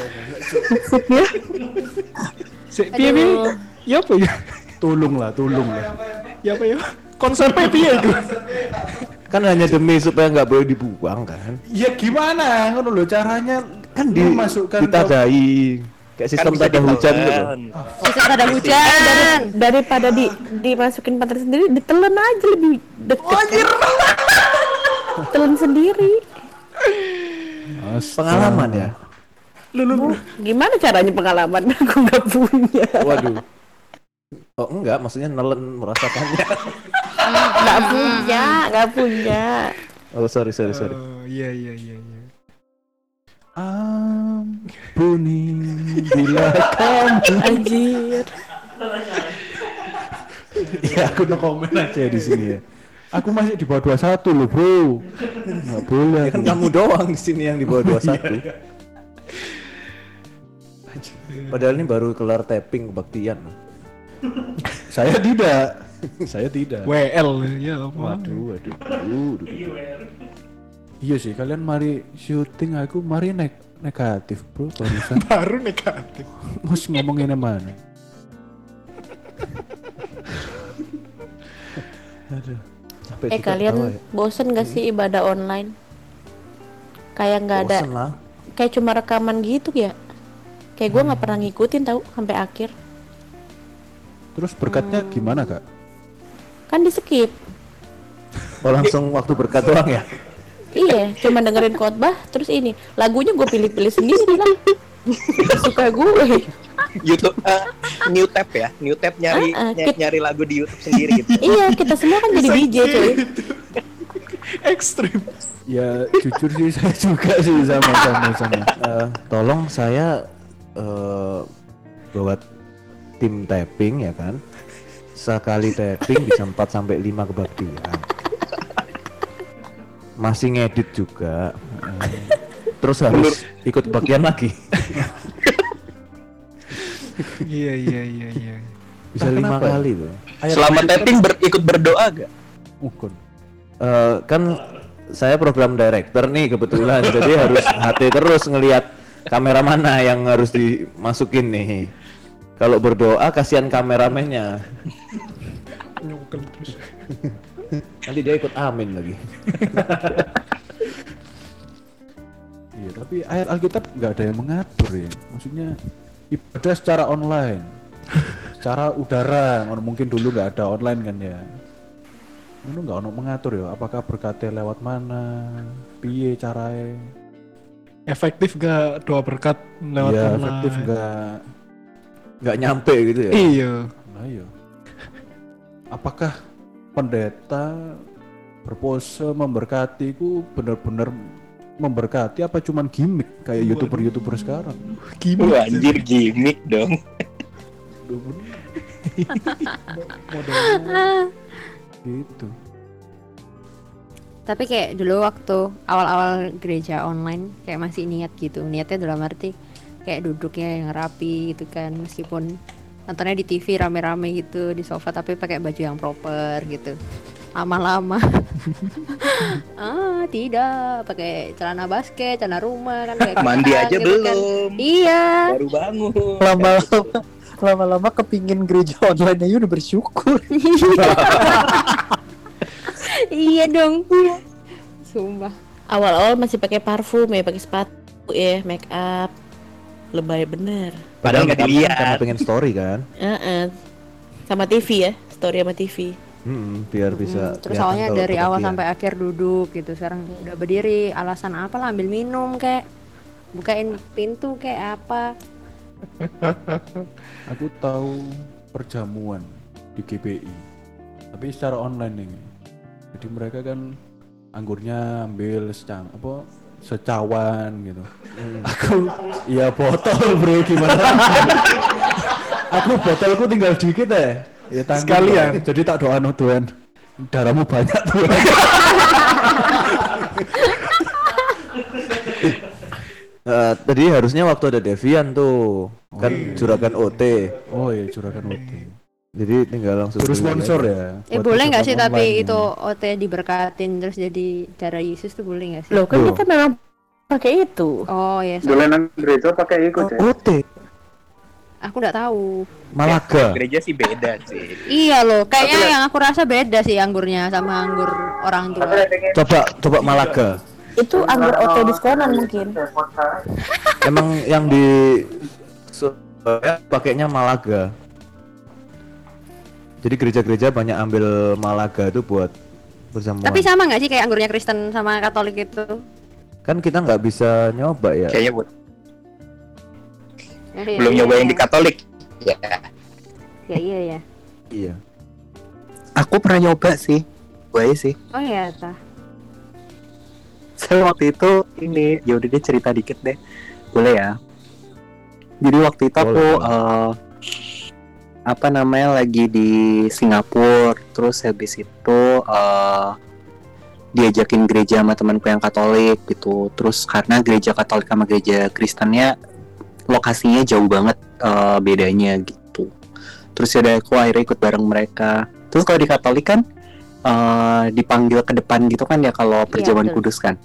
si piye piye aduh ya apa ya Tolong lah, tolong lah. ya apa ya konsepnya piye itu kan hanya demi supaya nggak boleh dibuang kan? Ya gimana? Ngono loh caranya Kan di memasukkan ke- ditadai kayak sistem Kan hujan gitu. ditelan. Sistem ada hujan. daripada di dimasukin pantat sendiri ditelan aja lebih deket kan? telan sendiri Astaga. Pengalaman ya. Bu, gimana caranya pengalaman aku nggak punya Waduh. Oh enggak, maksudnya nelen merasakannya. nggak punya nggak punya Oh sorry sorry sorry. Oh, iya iya iya iya Ampuni bila kamu anjir Ya aku no komen aja di sini ya. Aku masih di bawah 21 loh bro. Nggak boleh. Ya kan kamu doang di sini yang di bawah 21. Padahal ini baru kelar tapping kebaktian. Saya tidak. Saya tidak. WL ya apa Waduh, waduh, waduh, waduh. Iya sih, kalian mari syuting aku mari nek negatif bro barusan. baru negatif Mus ngomonginnya mana? Aduh. Sampai eh kalian ya. bosen gak sih ibadah online kayak nggak ada lah. kayak cuma rekaman gitu ya kayak gue nggak pernah ngikutin tahu sampai akhir Terus berkatnya gimana kak? kan di skip Oh langsung waktu berkat doang ya. iya cuma dengerin khotbah terus ini lagunya gue pilih-pilih sendiri lah suka gue YouTube eh, new tab ya, new tab nyari Ah, ah, ny- kit- nyari lagu di YouTube sendiri gitu. iya kita semua kan jadi DJ cuy ekstrim Ya jujur sih saya juga sih sama sama sama. Eh, tolong saya eh buat tim tapping ya kan. Sekali tapping bisa 4 sampai 5 kebaktian. Masih ngedit juga. Terus harus ikut bagian lagi. iya iya iya iya Bisa Entah lima ya. kali tuh. Selama tapping ber- ikut berdoa gak? Ukun. Eh, kan saya program director nih kebetulan jadi harus hati terus ngelihat kamera mana yang harus dimasukin nih kalau berdoa kasihan kameramennya terus nanti dia ikut amin lagi Iya, tapi ayat Alkitab nggak ada yang mengatur ya. Maksudnya ibadah secara online, secara udara. mungkin dulu nggak ada online kan ya. Itu nggak ono mengatur ya. Apakah berkatnya lewat mana? Piye caranya? Efektif gak doa berkat lewat Iya, online? efektif nggak? nggak nyampe gitu ya Iya. Nah, iya. Apakah pendeta berpose memberkati ku benar-benar memberkati apa cuman gimmick kayak youtuber-youtuber sekarang? Wah, anjir gimmick dong. Modelnya gitu. Tapi kayak dulu waktu awal-awal gereja online kayak masih niat gitu. Niatnya dalam arti kayak duduknya yang rapi gitu kan meskipun nontonnya di TV rame-rame gitu di sofa tapi pakai baju yang proper gitu. Lama-lama ah tidak pakai celana basket, celana rumah kan kayak Mandi aja gitu kan. belum. Iya. Baru bangun. lama-lama lama-lama kepingin gereja online aja udah bersyukur iya dong. Sumpah. Awal-awal masih pakai parfum ya, pakai sepatu ya, make up. Lebay bener. Padahal nggak dilihat. karena pengen story kan Heeh. Sama TV ya, story sama TV. Mm-mm, biar bisa Hmm, terus kalau dari awal perhatian. sampai akhir duduk gitu sekarang udah berdiri alasan apa lah ambil minum kayak bukain pintu kayak apa Aku tahu perjamuan di GPI, tapi secara online ini. Jadi mereka kan anggurnya ambil secang apa secawan gitu. Aku ya botol bro gimana? aku botolku tinggal dikit ya. Ya tanggung Sekalian. Jadi tak doa Tuhan. Darahmu banyak Tuhan. Eh, tadi harusnya waktu ada Devian tuh kan juragan OT Oh iya curagan OT. Jadi tinggal langsung Terus sponsor ya. eh buat boleh nggak sih tapi online itu. OT diberkatin terus jadi darah Yesus tuh boleh nggak sih Loh, kan Loh. kita memang pakai itu. oh ya Dolanan gereja pakai ikut ya. OT aku nggak tahu Malaga Gereja sih beda sih. iya loh kayaknya yang aku rasa beda sih anggurnya sama anggur orang tua coba coba Malaga Itu anggur OT diskonan mungkin. emang yang di Surabaya pakainya Malaga jadi gereja-gereja banyak ambil Malaga itu buat perjamuan tapi sama nggak sih kayak anggurnya Kristen sama Katolik itu? Kan kita nggak bisa nyoba ya. Kayaknya buat Ya, iya, belum iya, nyoba yang iya. di Katolik. Ya. ya iya ya iya. Aku pernah nyoba sih. Gue sih. Oh ya tah saya waktu itu ini ya udah deh cerita dikit deh. Boleh ya? Jadi waktu itu aku Boleh. Apa namanya lagi di Singapura. Terus habis itu eh, diajakin gereja sama temanku yang Katolik gitu. Terus karena gereja Katolik sama gereja Kristennya lokasinya jauh banget eh, bedanya gitu. Terus ya aku akhirnya ikut bareng mereka. Terus kalau di Katolik kan eh, dipanggil ke depan gitu kan ya kalau perjamuan betul. kudus kan?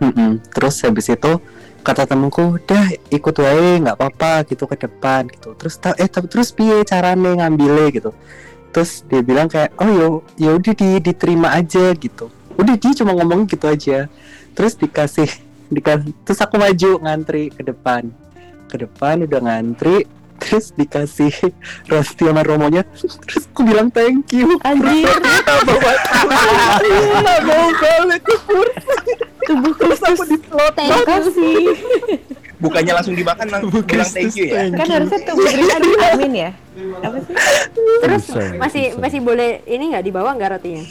Mm-mm. terus habis itu kata temenku udah ikut wae nggak apa-apa gitu ke depan gitu. Terus eh tapi terus piye carane ngambilnya gitu. Terus dia bilang kayak oh yo ya udah di, diterima aja gitu. Udah dia cuma ngomong gitu aja. Terus dikasih dikasih terus aku maju ngantri ke depan. Ke depan udah ngantri terus dikasih roti sama romonya. Terus aku bilang thank you. Anjir, mau balik ke kursi tubuh terus aku diplot. Terima kasih. Bukannya langsung dimakan langsung bilang thank you ya. Kan harusnya tubuh amin ya. Apa sih? terus masih masih boleh ini nggak? Dibawa nggak rotinya?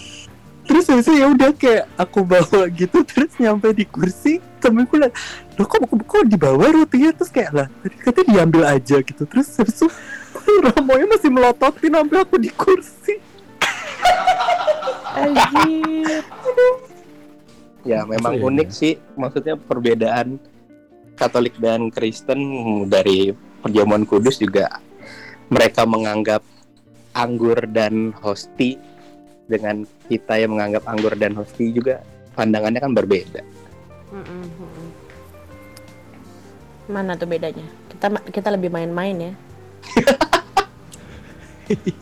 Terus habis ya udah kayak aku bawa gitu terus nyampe di kursi temenku liat loh kok, kok, kok dibawa rotinya terus kayak lah tadi katanya diambil aja gitu terus habis itu Romonya masih melototin sampai aku di kursi Anjir. Ya memang Iya, unik sih. Maksudnya perbedaan Katolik dan Kristen dari perjamuan kudus juga mereka menganggap anggur dan hosti dengan kita yang menganggap anggur dan hosti juga pandangannya kan berbeda. Mana tuh bedanya? Kita kita lebih main-main ya.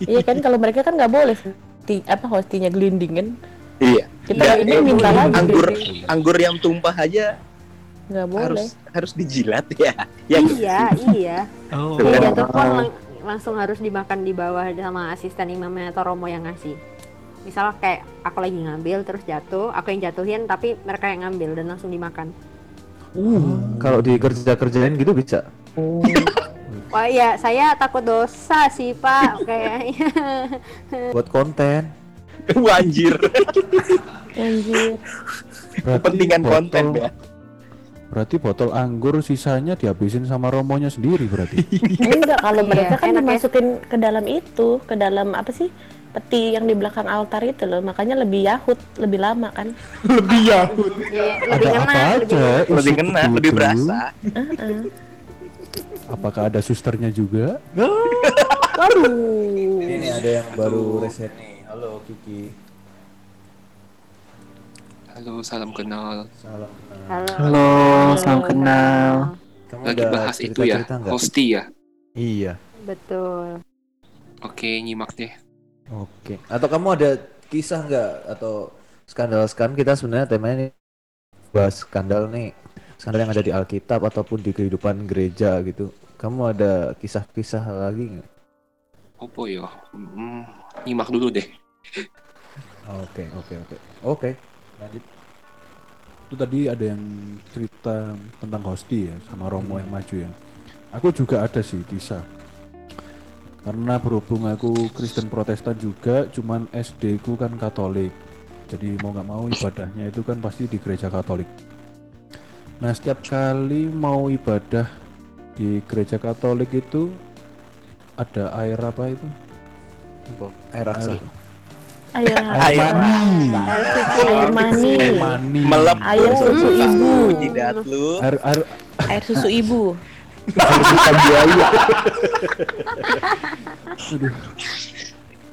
iya kan kalau mereka kan nggak boleh hosti, apa hostinya gelinding kan. Iya. Kita Ya, ini ya, minta lagi. anggur anggur yang tumpah aja nggak boleh harus harus dijilat ya. Ya iya iya Oh. Dia jatuh pun lang- langsung harus dimakan di bawah sama asisten imamnya atau romo yang ngasih misal kayak aku lagi ngambil terus jatuh aku yang jatuhin tapi mereka yang ngambil dan langsung dimakan Kalau dikerja kerjain gitu bisa. wah iya saya takut dosa sih pak kayaknya Buat konten. Anjir Berarti Kepentingan konten botol- ya. Berarti botol anggur sisanya dihabisin sama romonya sendiri berarti. enggak kalau Iya, mereka kan enak ya. dimasukin ke dalam itu ke dalam apa sih peti yang di belakang altar itu loh makanya lebih yahut lebih lama kan Lebih yahut. Lebih Ada kena apa lebih aja? Lebih kena, lebih berasa. Apakah ada susternya juga? waduh Ini ada yang baru reset nih. Halo Kiki. Halo, salam kenal. Salam. halo Halo, salam kenal. Kamu Lagi bahas itu ya, hosti ya. Iya. betul Oke, nyimak deh. Oke. Atau kamu ada kisah nggak atau skandal skandal kita sebenarnya temanya ini bahas skandal nih. Skandal yang ada di Alkitab ataupun di kehidupan gereja gitu. Kamu ada kisah-kisah lagi nggak? Yo? Hmm, nyimak dulu deh. Oke, oke, oke. Oke. Lanjut. Itu tadi ada yang cerita tentang hosti ya sama Romo yang maju ya. Aku juga ada sih kisah. Karena berhubung aku Kristen Protestan juga, cuman SD ku kan Katolik. Jadi mau nggak mau ibadahnya itu kan pasti di gereja Katolik. Nah setiap kali mau ibadah di gereja Katolik itu ada air apa itu? Air raksa. air Air mani. air mani Air mani. Melep. air susu ibu Jidat lu. Air air air susu ibu Aduh.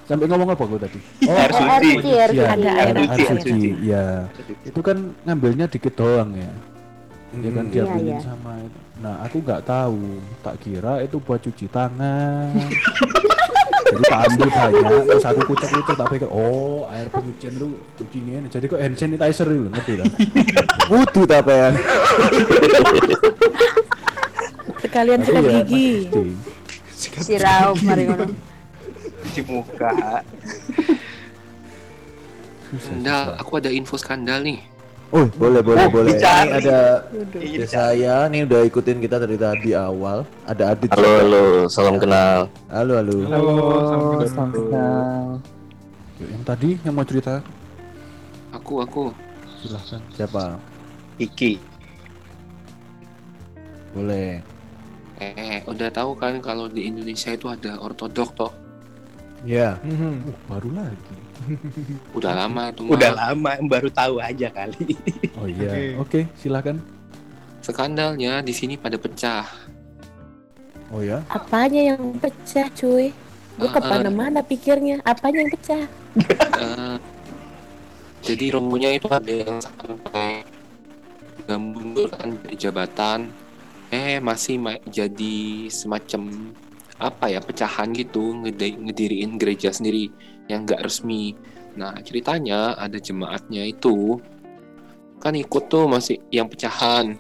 Sampai ngomong apa gue tadi? Air suci. suci, air suci. Ada air, air air suci. Ya. Itu kan ngambilnya dikit doang ya. Ya kan Hmm. dia Iya, iya. sama itu. Nah, aku nggak tahu. Tak kira itu buat cuci tangan. Jadi tak ambil banyak, terus aku kucek-kucek tak pikir, oh air pencucian lu cuci ini. Jadi kok hand sanitizer itu, ngerti kan? Wudu tapean. sekalian Aku sikat ya, gigi siraup mari ngono Cuci muka. Skandal, aku ada info skandal nih. Oh, boleh, boleh, Oh, boleh. dicari. Ini ada ya, saya nih udah ikutin kita dari tadi awal. Ada Adit. Halo, halo, salam kenal. Halo, halo. Halo, salam salam kenal. kenal. Yuk, Yang tadi yang mau cerita, Aku, aku. silahkan. Siapa? Iki. Boleh. Eh, udah tahu kan kalau di Indonesia itu ada ortodok toh? Ya. Mhm. Uh, baru lagi. Udah lama itu Udah lama, baru tahu aja kali. Oh iya, oke, silakan. Skandalnya di sini pada pecah. Oh ya. apanya yang pecah cuy gue Ah, ke mana-mana pikirnya apanya yang pecah Eh, jadi romonya itu ada yang sampai nggak mundur kan dari jabatan eh masih ma- jadi semacam apa ya pecahan gitu ngede- ngediriin gereja sendiri yang nggak resmi. Nah ceritanya ada jemaatnya itu kan ikut tuh masih yang pecahan.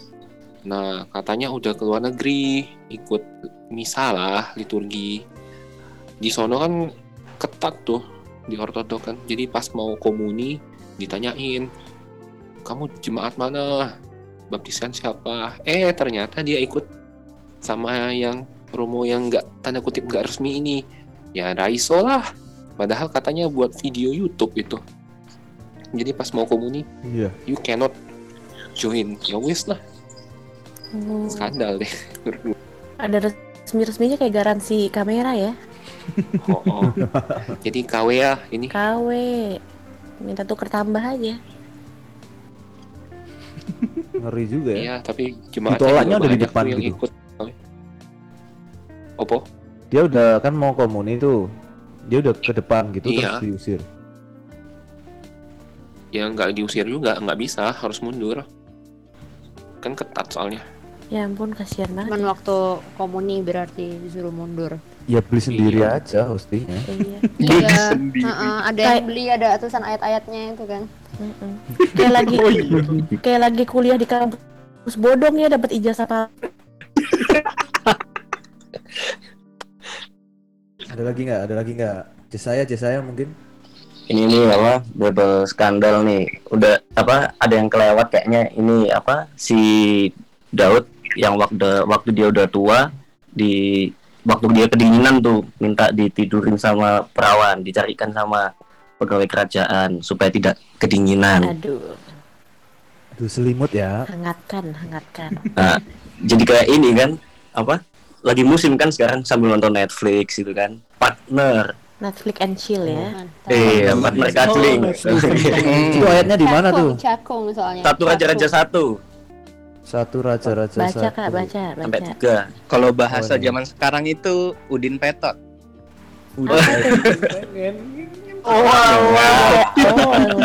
Nah katanya udah ke luar negeri ikut misa lah liturgi. Di sono kan ketat tuh di ortodok kan. Jadi pas mau komuni ditanyain kamu jemaat mana baptisan siapa? Eh ternyata dia ikut sama yang romo yang nggak tanda kutip nggak resmi ini. Ya raiso lah. Padahal katanya buat video YouTube itu. Jadi pas mau komuni Iya. you cannot join. Ya wis lah. Oh, skandal deh ada resmi-resminya kayak garansi kamera ya? Oh, oh. jadi KW ya ini. KW minta tuker tambah aja Ngeri juga ya. iya tapi jemaatnya Ditolaknya udah di depan yang gitu. ikut Opo? Dia udah kan mau komuni tuh. Dia udah ke depan gitu Iya. terus diusir. ya nggak diusir juga nggak bisa harus mundur kan ketat soalnya ya ampun kasihan banget cuman waktu komuni berarti disuruh mundur Ya beli sendiri Iya. aja hostinya. iya iya sendiri. heeh, ada yang beli ada atusan ayat-ayatnya itu kan Mm-mm. kayak lagi Oh, iya. kayak lagi kuliah di kampus bodong ya dapat ijazah apa? Ada lagi nggak? Ada lagi nggak? Jaya, Jaya mungkin. ini nih apa double skandal nih udah apa ada yang kelewat kayaknya ini apa si Daud yang waktu waktu dia udah tua di waktu dia kedinginan tuh minta ditidurin sama perawan dicarikan sama pegawai kerajaan supaya tidak kedinginan Aduh, Aduh selimut ya. hangatkan, hangatkan. nah jadi kayak ini kan apa lagi musim kan sekarang sambil nonton Netflix gitu kan partner Netflix and chill ya. eh partner cuddling Itu ayatnya di mana tuh? Cakung soalnya. satu raja-raja satu Satu raja-raja Baca satu. kak, baca, sampai baca. tiga Kalau bahasa Oh, zaman sekarang itu Udin Petot. Udah. Oh, oh,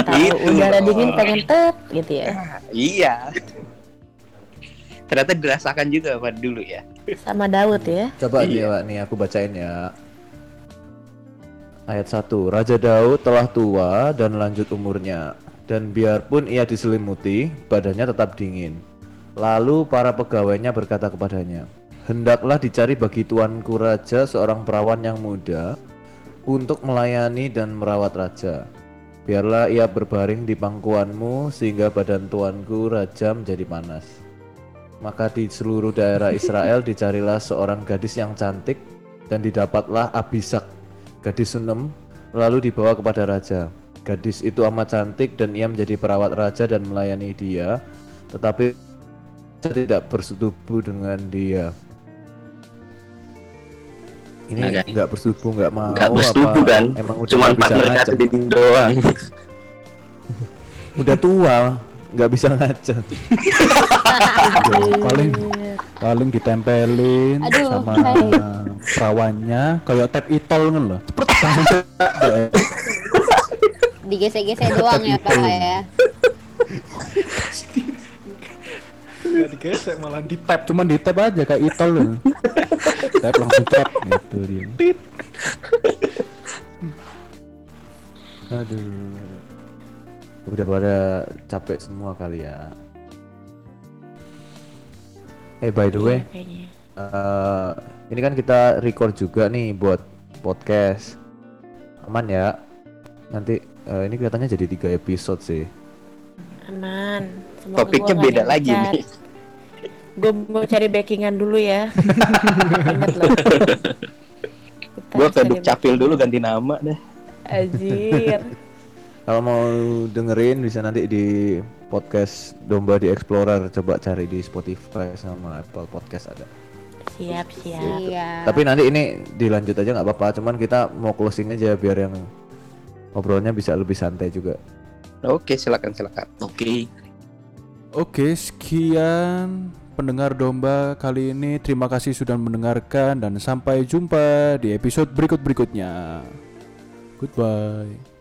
tahu. Itu. Udara dingin pengen tet gitu ya. Iya. Ternyata dirasakan juga pada dulu ya. Sama Daud ya. Coba nih, Pak, nih aku bacain ya. Ayat 1. Raja Daud telah tua dan lanjut umurnya, dan biarpun ia diselimuti, badannya tetap dingin. Lalu para pegawainya berkata kepadanya, "Hendaklah dicari bagi tuanku raja seorang perawan yang muda untuk melayani dan merawat raja. Biarlah ia berbaring di pangkuanmu sehingga badan tuanku raja menjadi panas." Maka di seluruh daerah Israel dicarilah seorang gadis yang cantik dan didapatlah Abisak, gadis Sunem, lalu dibawa kepada raja. Gadis itu amat cantik dan ia menjadi perawat raja dan melayani dia, tetapi raja tidak bersetubuh dengan dia. Ini Nah, nggak bersetubuh nggak mau nggak bersetubuh apa kan Emang udah cuman partner ngajak. cuddling doang Udah tua, nggak bisa ngajak. paling paling ditempelin Aduh, sama hai. perawannya kayak tap itol kan loh Digesek-gesek doang ya Pak ya. Digesek malah di tap. cuman di tap aja kayak itol loh tap langsung tap gitu dia Aduh. Udah pada capek semua kali ya. Eh by the way, Kayaknya. eh, ini kan kita record juga nih buat podcast. Aman ya? Nanti eh, ini kelihatannya jadi tiga episode sih. Aman. Semoga Topiknya beda lagi nih. Gue mau cari backingan dulu ya. Ingat loh. Kita Gua ke cari Dukcapil dulu ganti nama dah. Anjir. Kalau mau dengerin bisa nanti di podcast Domba di Explorer coba cari di Spotify sama Apple Podcast ada. Siap, siap. Iya. Tapi nanti ini dilanjut aja nggak apa-apa. Cuman kita mau closing aja biar yang ngobrolnya bisa lebih santai juga. Oke, silakan silakan. oke Oke, sekian pendengar domba kali ini. Terima kasih sudah mendengarkan dan sampai jumpa di episode berikut-berikutnya. Goodbye.